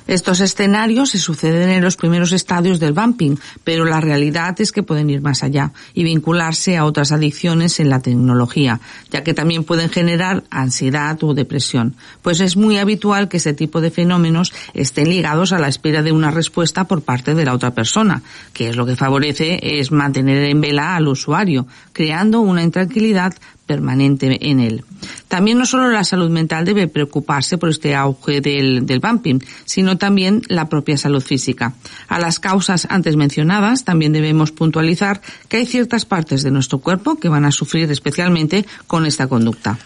Estos escenarios se suceden en los primeros estadios del bumping, pero la realidad es que pueden ir más allá y vincularse a otras adicciones en la tecnología, ya que también pueden generar ansiedad o depresión. Pues es muy habitual que ese tipo de fenómenos estén ligados a la espera de una respuesta por parte de la otra persona, que es lo que favorece es mantener en vela al usuario, creando una intranquilidad permanente en él. También no solo la salud mental debe preocuparse por este auge del, del bumping, sino también la propia salud física. A las causas antes mencionadas también debemos puntualizar que hay ciertas partes de nuestro cuerpo que van a sufrir especialmente con esta conducta.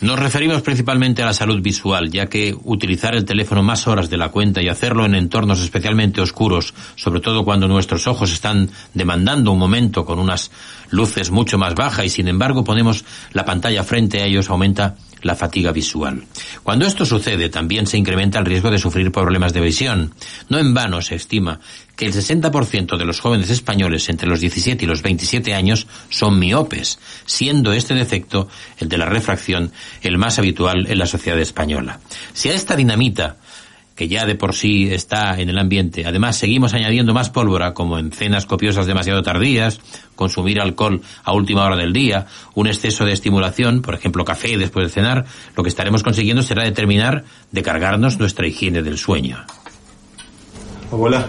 Nos referimos principalmente a la salud visual, ya que utilizar el teléfono más horas de la cuenta y hacerlo en entornos especialmente oscuros, sobre todo cuando nuestros ojos están demandando un momento con unas luces mucho más bajas y sin embargo ponemos la pantalla frente a ellos, aumenta la fatiga visual. Cuando esto sucede, también se incrementa el riesgo de sufrir problemas de visión. No en vano se estima que el 60% de los jóvenes españoles entre los 17 y los 27 años son miopes, siendo este defecto, el de la refracción, el más habitual en la sociedad española. Si a esta dinamita que ya de por sí está en el ambiente. Además, seguimos añadiendo más pólvora, como en cenas copiosas demasiado tardías, consumir alcohol a última hora del día, un exceso de estimulación, por ejemplo, café después de cenar, lo que estaremos consiguiendo será determinar de cargarnos nuestra higiene del sueño. Abuela.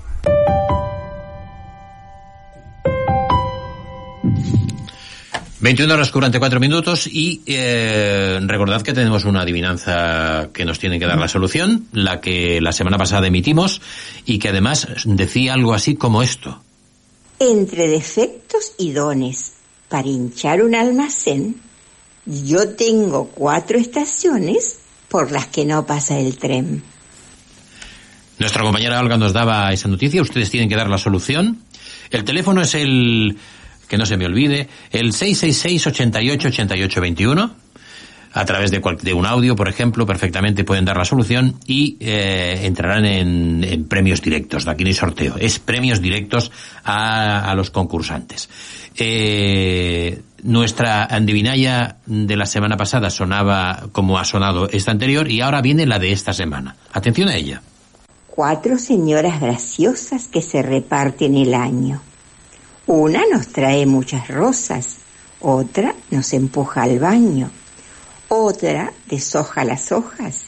21 horas 44 minutos y eh, recordad que tenemos una adivinanza que nos tiene que dar la solución, la que la semana pasada emitimos y que además decía algo así como esto. Entre defectos y dones para hinchar un almacén, yo tengo cuatro estaciones por las que no pasa el tren. Nuestra compañera Olga nos daba esa noticia, ustedes tienen que dar la solución. El teléfono es el que no se me olvide, el 666 88 88 21 a través de, cual, de, un audio, por ejemplo, perfectamente pueden dar la solución y eh, entrarán en, en, premios directos. Aquí no hay sorteo, es premios directos a, a los concursantes. Eh, nuestra andivinaya de la semana pasada sonaba como ha sonado esta anterior y ahora viene la de esta semana. Atención a ella. Cuatro señoras graciosas que se reparten el año. Una nos trae muchas rosas, otra nos empuja al baño, otra deshoja las hojas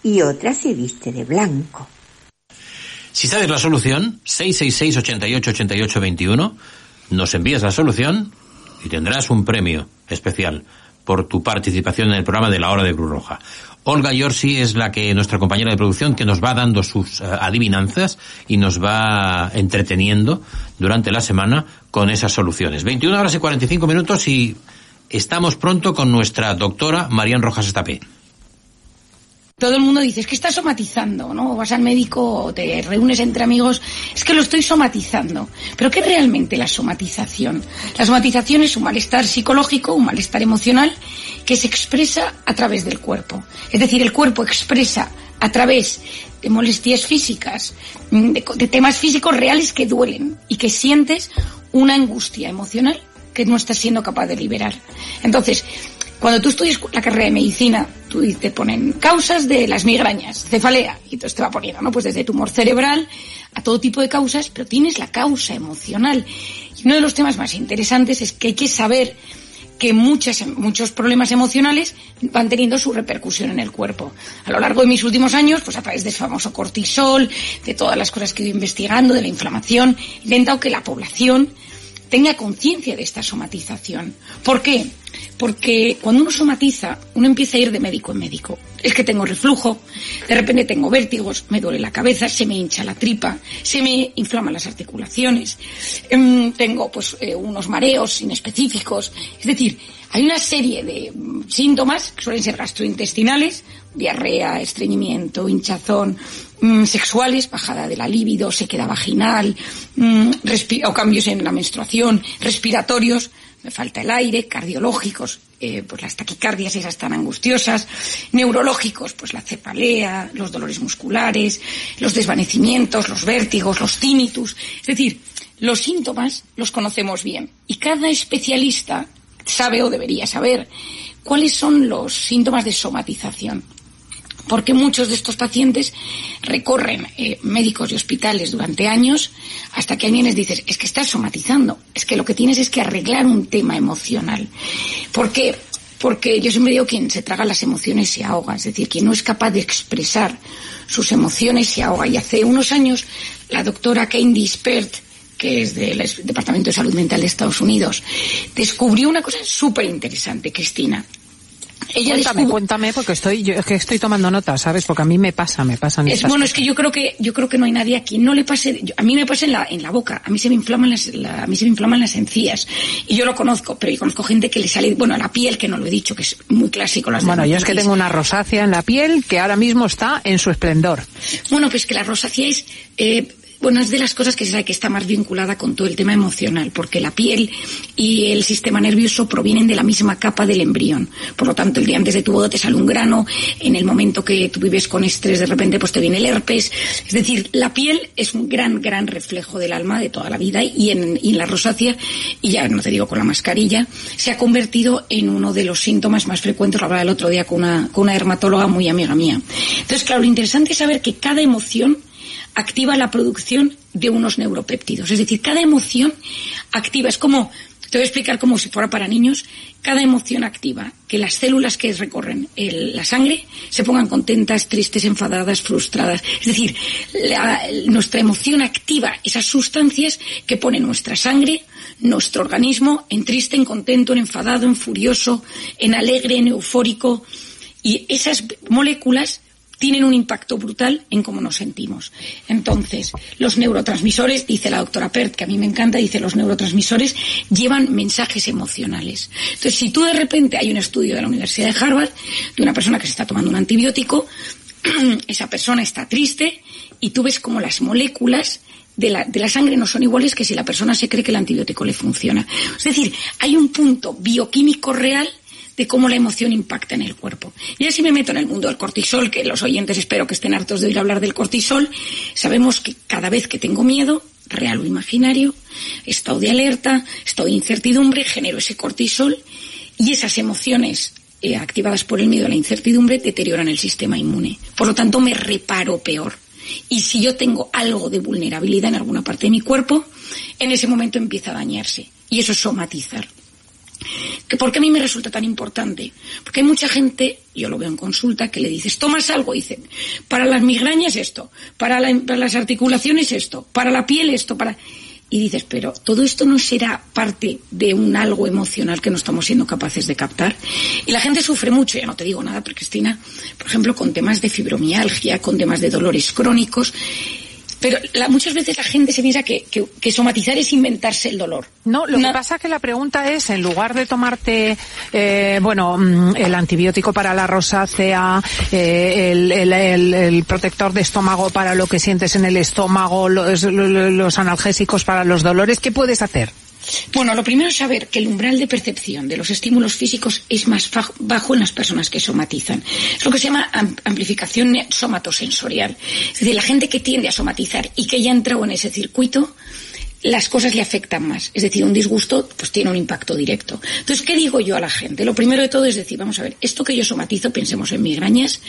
y otra se viste de blanco. Si sabes la solución, 666 88 88 21, nos envías la solución y tendrás un premio especial por tu participación en el programa de la Hora de Cruz Roja. Olga Yorsi es la que nuestra compañera de producción que nos va dando sus uh, adivinanzas y nos va entreteniendo durante la semana con esas soluciones. 21 horas y 45 minutos y estamos pronto con nuestra doctora Marian Rojas Estapé todo el mundo dice, es que estás somatizando, ¿no? Vas al médico o te reúnes entre amigos, es que lo estoy somatizando. Pero ¿qué es realmente la somatización? La somatización es un malestar psicológico, un malestar emocional que se expresa a través del cuerpo. Es decir, el cuerpo expresa a través de molestias físicas, de, de temas físicos reales que duelen y que sientes una angustia emocional que no estás siendo capaz de liberar. Entonces, cuando tú estudias la carrera de medicina, tú te ponen causas de las migrañas, cefalea, y entonces te va poniendo, ¿no? Pues desde tumor cerebral a todo tipo de causas, pero tienes la causa emocional. Y uno de los temas más interesantes es que hay que saber que muchas, muchos problemas emocionales van teniendo su repercusión en el cuerpo. A lo largo de mis últimos años, pues a través del famoso cortisol, de todas las cosas que he ido investigando, de la inflamación, he intentado que la población tenga conciencia de esta somatización. ¿Por qué? Porque cuando uno somatiza, uno empieza a ir de médico en médico. Es que tengo reflujo, de repente tengo vértigos, me duele la cabeza, se me hincha la tripa, se me inflaman las articulaciones, em, tengo pues eh, unos mareos inespecíficos. Es decir, hay una serie de mm, síntomas que suelen ser gastrointestinales, diarrea, estreñimiento, hinchazón, mm, sexuales, bajada de la libido, sequedad vaginal, mm, o cambios en la menstruación, respiratorios, me falta el aire, cardiológicos, eh, pues las taquicardias esas tan angustiosas, neurológicos, pues la cefalea, los dolores musculares, los desvanecimientos, los vértigos, los tinnitus. Es decir, los síntomas los conocemos bien y cada especialista sabe o debería saber cuáles son los síntomas de somatización porque muchos de estos pacientes recorren eh, médicos y hospitales durante años hasta que alguien les dice, es que estás somatizando, es que lo que tienes es que arreglar un tema emocional. ¿Por qué? Porque yo siempre digo, quien se traga las emociones se ahoga, es decir, quien no es capaz de expresar sus emociones se ahoga. Y hace unos años la doctora Candy Spert, que es del Departamento de Salud Mental de Estados Unidos, descubrió una cosa súper interesante, Cristina. Ella cuéntame, cuéntame, porque estoy, yo, es que estoy tomando notas, ¿sabes? Porque a mí me pasa, me pasan es, Bueno, es que yo creo que, yo creo que no hay nadie aquí, no le pase, a mí me pasa en la, en la boca, a mí se me inflaman las, a mí se me inflaman las encías. Y yo lo conozco, pero yo conozco gente que le sale, bueno, a la piel, que no lo he dicho, que es muy clásico. Las bueno, yo es que tengo una rosácea en la piel que ahora mismo está en su esplendor. Bueno, pues que la rosácea es, eh, bueno, es de las cosas que se sabe que está más vinculada con todo el tema emocional, porque la piel y el sistema nervioso provienen de la misma capa del embrión. Por lo tanto, el día antes de tu boda te sale un grano, en el momento que tú vives con estrés de repente pues te viene el herpes. Es decir, la piel es un gran, gran reflejo del alma de toda la vida y en, la rosácea, y ya no te digo con la mascarilla, se ha convertido en uno de los síntomas más frecuentes. Lo hablaba el otro día con una, con una dermatóloga muy amiga mía. Entonces, claro, lo interesante es saber que cada emoción activa la producción de unos neuropéptidos. Es decir, cada emoción activa, es como, te voy a explicar como si fuera para niños, cada emoción activa que las células que recorren la sangre se pongan contentas, tristes, enfadadas, frustradas. Es decir, nuestra emoción activa esas sustancias que ponen nuestra sangre, nuestro organismo en triste, en contento, en enfadado, en furioso, en alegre, en eufórico. Y esas moléculas tienen un impacto brutal en cómo nos sentimos. Entonces, los neurotransmisores, dice la doctora Pert, que a mí me encanta, dice los neurotransmisores llevan mensajes emocionales. Entonces, si tú de repente hay un estudio de la Universidad de Harvard de una persona que se está tomando un antibiótico, esa persona está triste y tú ves como las moléculas de la, de la, sangre no son iguales que si la persona se cree que el antibiótico le funciona. Es decir, hay un punto bioquímico real de cómo la emoción impacta en el cuerpo. Y así me meto en el mundo del cortisol, que los oyentes espero que estén hartos de oír hablar del cortisol. Sabemos que cada vez que tengo miedo, real o imaginario, estado de alerta, estado de incertidumbre, genero ese cortisol y esas emociones eh, activadas por el miedo a la incertidumbre deterioran el sistema inmune. Por lo tanto, me reparo peor. Y si yo tengo algo de vulnerabilidad en alguna parte de mi cuerpo, en ese momento empieza a dañarse. Y eso es somatizar. ¿Por qué a mí me resulta tan importante? Porque hay mucha gente, yo lo veo en consulta, que le dices, tomas algo, dicen, para las migrañas esto, para, las articulaciones esto, para la piel esto, para... Y dices, pero todo esto no será parte de un algo emocional que no estamos siendo capaces de captar. Y la gente sufre mucho, ya no te digo nada, pero Cristina, por ejemplo, con temas de fibromialgia, con temas de dolores crónicos, pero muchas veces la gente se piensa que, somatizar es inventarse el dolor. No, lo que pasa es que la pregunta es, en lugar de tomarte, eh, bueno, mm, el antibiótico para la rosácea, eh, el, protector de estómago para lo que sientes en el estómago, los analgésicos para los dolores, ¿qué puedes hacer? Bueno, lo primero es saber que el umbral de percepción de los estímulos físicos es más bajo en las personas que somatizan. Es lo que se llama amplificación somatosensorial. Es decir, la gente que tiende a somatizar y que ya ha entrado en ese circuito, las cosas le afectan más. Es decir, un disgusto pues tiene un impacto directo. Entonces, ¿qué digo yo a la gente? Lo primero de todo es decir, vamos a ver, esto que yo somatizo, pensemos en migrañas,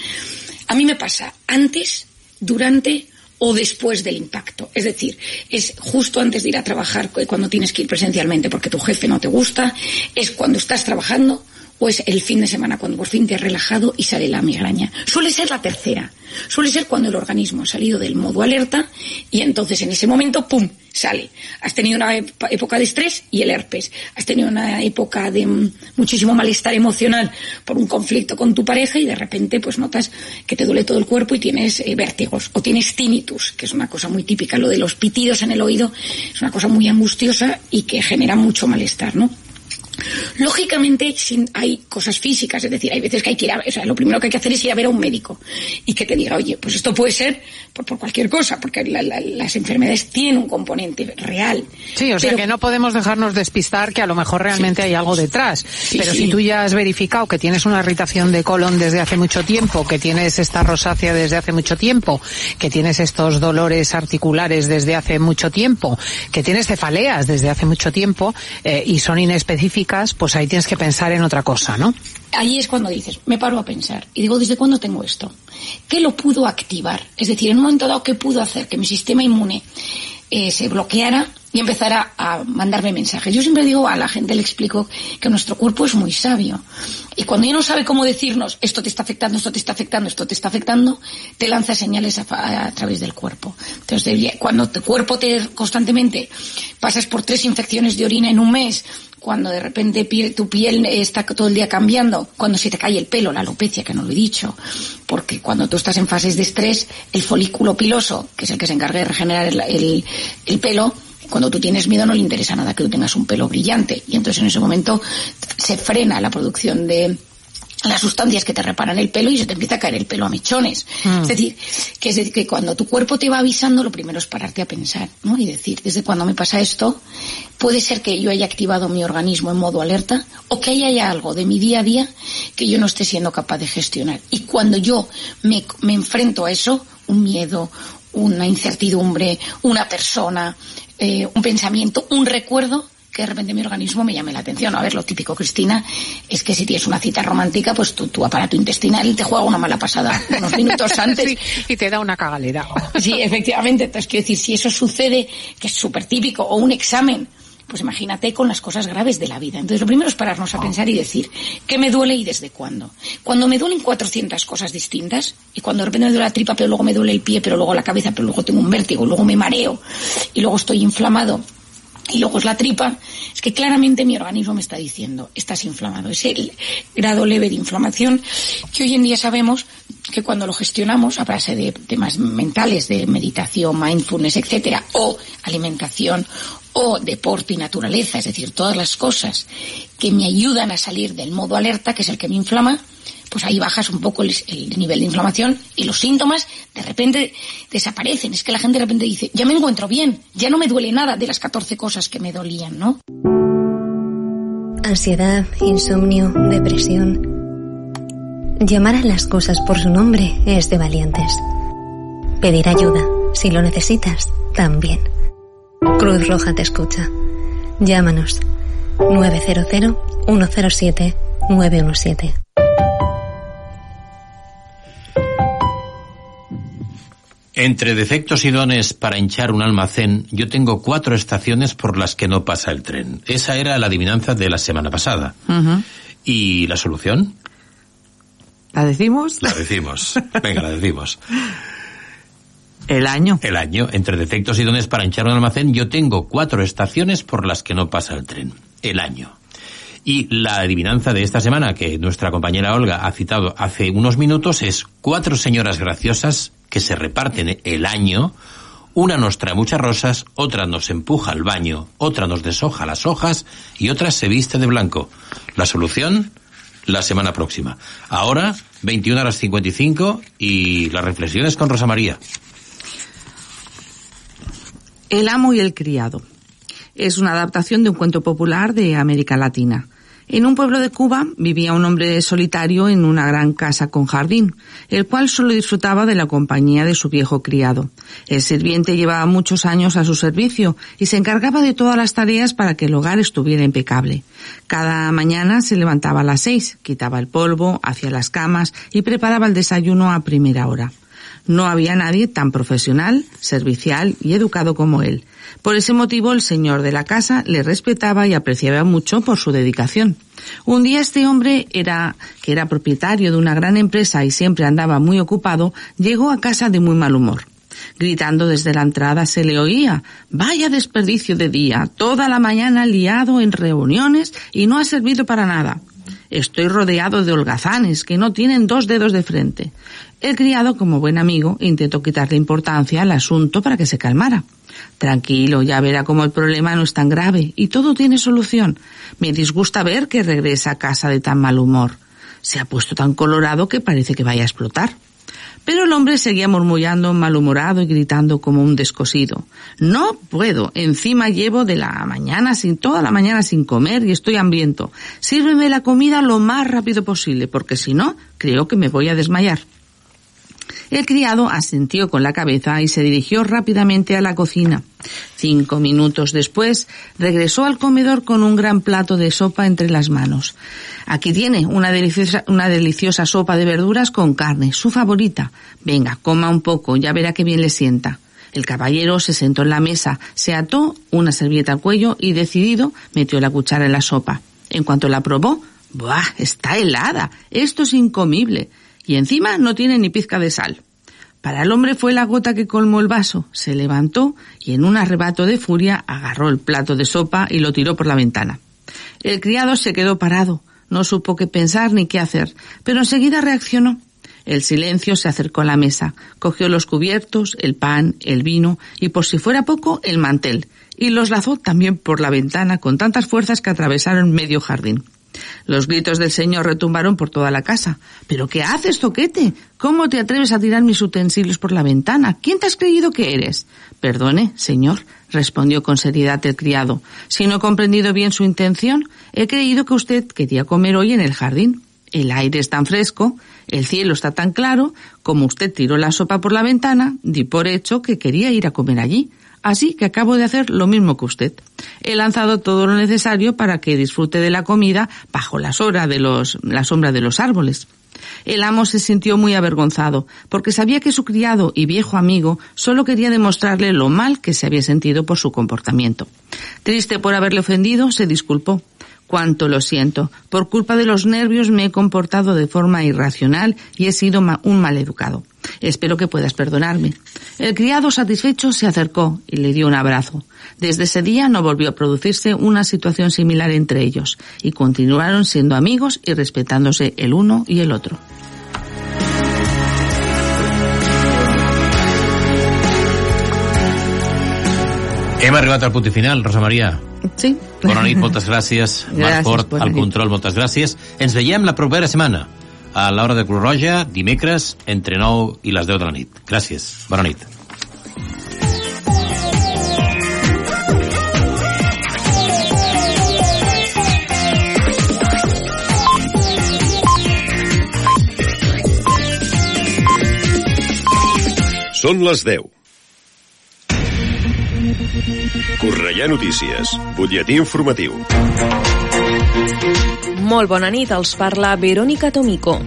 a mí me pasa antes, durante o después del impacto. Es decir, es justo antes de ir a trabajar cuando tienes que ir presencialmente porque tu jefe no te gusta, es cuando estás trabajando o es el fin de semana cuando por fin te has relajado y sale la migraña. Suele ser la tercera. Suele ser cuando el organismo ha salido del modo alerta y entonces en ese momento, ¡pum!, sale. Has tenido una época de estrés y el herpes. Has tenido una época de mm, muchísimo malestar emocional por un conflicto con tu pareja y de repente pues notas que te duele todo el cuerpo y tienes eh, vértigos o tienes tinnitus, que es una cosa muy típica. Lo de los pitidos en el oído es una cosa muy angustiosa y que genera mucho malestar, ¿no? Lógicamente hay cosas físicas, es decir, hay veces que hay que ir a, o sea, lo primero que hay que hacer es ir a ver a un médico y que te diga, oye, pues esto puede ser por, por cualquier cosa, porque la, la, las enfermedades tienen un componente real. Sí, o sea que no podemos dejarnos despistar que a lo mejor realmente sí, hay algo detrás. Sí, pero sí. si tú ya has verificado que tienes una irritación de colon desde hace mucho tiempo, que tienes esta rosácea desde hace mucho tiempo, que tienes estos dolores articulares desde hace mucho tiempo, que tienes cefaleas desde hace mucho tiempo eh, y son inespecíficas, pues ahí tienes que pensar en otra cosa, ¿no? Ahí es cuando dices, me paro a pensar y digo, ¿desde cuándo tengo esto? ¿Qué lo pudo activar? Es decir, en un momento dado, ¿qué pudo hacer que mi sistema inmune eh, se bloqueara y empezara a mandarme mensajes. Yo siempre digo a la gente, le explico que nuestro cuerpo es muy sabio. Y cuando ya no sabe cómo decirnos, esto te está afectando, esto te está afectando, esto te está afectando, te lanza señales a, través del cuerpo. Entonces, cuando tu cuerpo te constantemente pasas por tres infecciones de orina en un mes, cuando de repente tu piel está todo el día cambiando, cuando se te cae el pelo, la alopecia, que no lo he dicho, porque cuando tú estás en fases de estrés, el folículo piloso, que es el que se encarga de regenerar el, el, el pelo, cuando tú tienes miedo no le interesa nada que tú tengas un pelo brillante. Y entonces en ese momento se frena la producción de las sustancias que te reparan el pelo y se te empieza a caer el pelo a mechones. Mm. Es decir, que es decir, que cuando tu cuerpo te va avisando, lo primero es pararte a pensar, ¿no? Y decir, desde cuando me pasa esto, puede ser que yo haya activado mi organismo en modo alerta o que haya algo de mi día a día que yo no esté siendo capaz de gestionar. Y cuando yo me, me enfrento a eso, un miedo, una incertidumbre, una persona, eh, un pensamiento, un recuerdo, que de repente mi organismo me llame la atención. A ver, lo típico, Cristina, es que si tienes una cita romántica, pues tu, tu aparato intestinal te juega una mala pasada unos minutos antes. sí, y te da una cagalera. sí, efectivamente. Entonces, quiero decir, si eso sucede, que es súper típico, o un examen, pues imagínate con las cosas graves de la vida. Entonces, lo primero es pararnos a pensar y decir, ¿qué me duele y desde cuándo? Cuando me duelen 400 cosas distintas, y cuando de repente me duele la tripa, pero luego me duele el pie, pero luego la cabeza, pero luego tengo un vértigo, luego me mareo, y luego estoy inflamado, y luego es la tripa, es que claramente mi organismo me está diciendo, estás inflamado. Es el grado leve de inflamación que hoy en día sabemos que cuando lo gestionamos a base de temas mentales, de meditación, mindfulness, etcétera, o alimentación, o deporte y naturaleza, es decir, todas las cosas que me ayudan a salir del modo alerta, que es el que me inflama, pues ahí bajas un poco el, el, nivel de inflamación y los síntomas de repente desaparecen. Es que la gente de repente dice, ya me encuentro bien, ya no me duele nada de las 14 cosas que me dolían, ¿no? Ansiedad, insomnio, depresión. Llamar a las cosas por su nombre es de valientes. Pedir ayuda, si lo necesitas, también. Cruz Roja te escucha. Llámanos 900 107 917. Entre defectos y dones para hinchar un almacén, yo tengo cuatro estaciones por las que no pasa el tren. Esa era la adivinanza de la semana pasada. Uh -huh. ¿Y la solución? ¿La decimos? La decimos. Venga, la decimos. El año. El año. Entre defectos y dones para hinchar un almacén, yo tengo cuatro estaciones por las que no pasa el tren. El año. Y la adivinanza de esta semana, que nuestra compañera Olga ha citado hace unos minutos, es cuatro señoras graciosas que se reparten el año, una nos trae muchas rosas, otra nos empuja al baño, otra nos deshoja las hojas y otra se viste de blanco. La solución, la semana próxima. Ahora, 21 horas 55 y las reflexiones con Rosa María. El amo y el criado. Es una adaptación de un cuento popular de América Latina. En un pueblo de Cuba vivía un hombre solitario en una gran casa con jardín, el cual solo disfrutaba de la compañía de su viejo criado. El sirviente llevaba muchos años a su servicio y se encargaba de todas las tareas para que el hogar estuviera impecable. Cada mañana se levantaba a las seis, quitaba el polvo, hacía las camas y preparaba el desayuno a primera hora. No había nadie tan profesional, servicial y educado como él. Por ese motivo el señor de la casa le respetaba y apreciaba mucho por su dedicación. Un día este hombre era, que era propietario de una gran empresa y siempre andaba muy ocupado, llegó a casa de muy mal humor. Gritando desde la entrada se le oía, vaya desperdicio de día, toda la mañana liado en reuniones y no ha servido para nada. Estoy rodeado de holgazanes que no tienen dos dedos de frente. El criado, como buen amigo, intentó quitarle importancia al asunto para que se calmara. Tranquilo, ya verá cómo el problema no es tan grave y todo tiene solución. Me disgusta ver que regresa a casa de tan mal humor. Se ha puesto tan colorado que parece que vaya a explotar. Pero el hombre seguía murmullando, malhumorado y gritando como un descosido. No puedo, encima llevo de la mañana sin toda la mañana sin comer y estoy hambriento. Sírveme la comida lo más rápido posible, porque si no, creo que me voy a desmayar. El criado asintió con la cabeza y se dirigió rápidamente a la cocina. Cinco minutos después, regresó al comedor con un gran plato de sopa entre las manos. Aquí tiene una deliciosa, sopa de verduras con carne, su favorita. Venga, coma un poco, ya verá qué bien le sienta. El caballero se sentó en la mesa, se ató una servilleta al cuello y decidido metió la cuchara en la sopa. En cuanto la probó, ¡buah! Está helada. Esto es incomible y encima no tiene ni pizca de sal. Para el hombre fue la gota que colmó el vaso. Se levantó y en un arrebato de furia agarró el plato de sopa y lo tiró por la ventana. El criado se quedó parado, no supo qué pensar ni qué hacer, pero enseguida reaccionó. El silencio se acercó a la mesa, cogió los cubiertos, el pan, el vino y por si fuera poco, el mantel, y los lazó también por la ventana con tantas fuerzas que atravesaron medio jardín. Los gritos del señor retumbaron por toda la casa. ¿Pero qué haces, toquete? ¿Cómo te atreves a tirar mis utensilios por la ventana? ¿Quién te has creído que eres? Perdone, señor, respondió con seriedad el criado. Si no he comprendido bien su intención, he creído que usted quería comer hoy en el jardín. El aire es tan fresco, el cielo está tan claro, como usted tiró la sopa por la ventana, di por hecho que quería ir a comer allí. Así que acabo de hacer lo mismo que usted. He lanzado todo lo necesario para que disfrute de la comida bajo la sombra de los, árboles. El amo se sintió muy avergonzado, porque sabía que su criado y viejo amigo solo quería demostrarle lo mal que se había sentido por su comportamiento. Triste por haberle ofendido, se disculpó. Cuánto lo siento. Por culpa de los nervios me he comportado de forma irracional y he sido un mal educado. Espero que puedas perdonarme. El criado satisfecho se acercó y le dio un abrazo. Desde ese día no volvió a producirse una situación similar entre ellos y continuaron siendo amigos y respetándose el uno y el otro. Hem arribat al punt final, Rosa Maria. Sí. Bona nit, moltes gràcies. Gràcies, Marc Fort, al control, moltes gràcies. Ens veiem la propera setmana a l'hora de Cruz Roja, dimecres, entre 9 i les 10 de la nit. Gràcies. Bona nit. Són les 10. Correia Notícies, butlletí informatiu. Molt bona nit, els parla Verónica Tomico.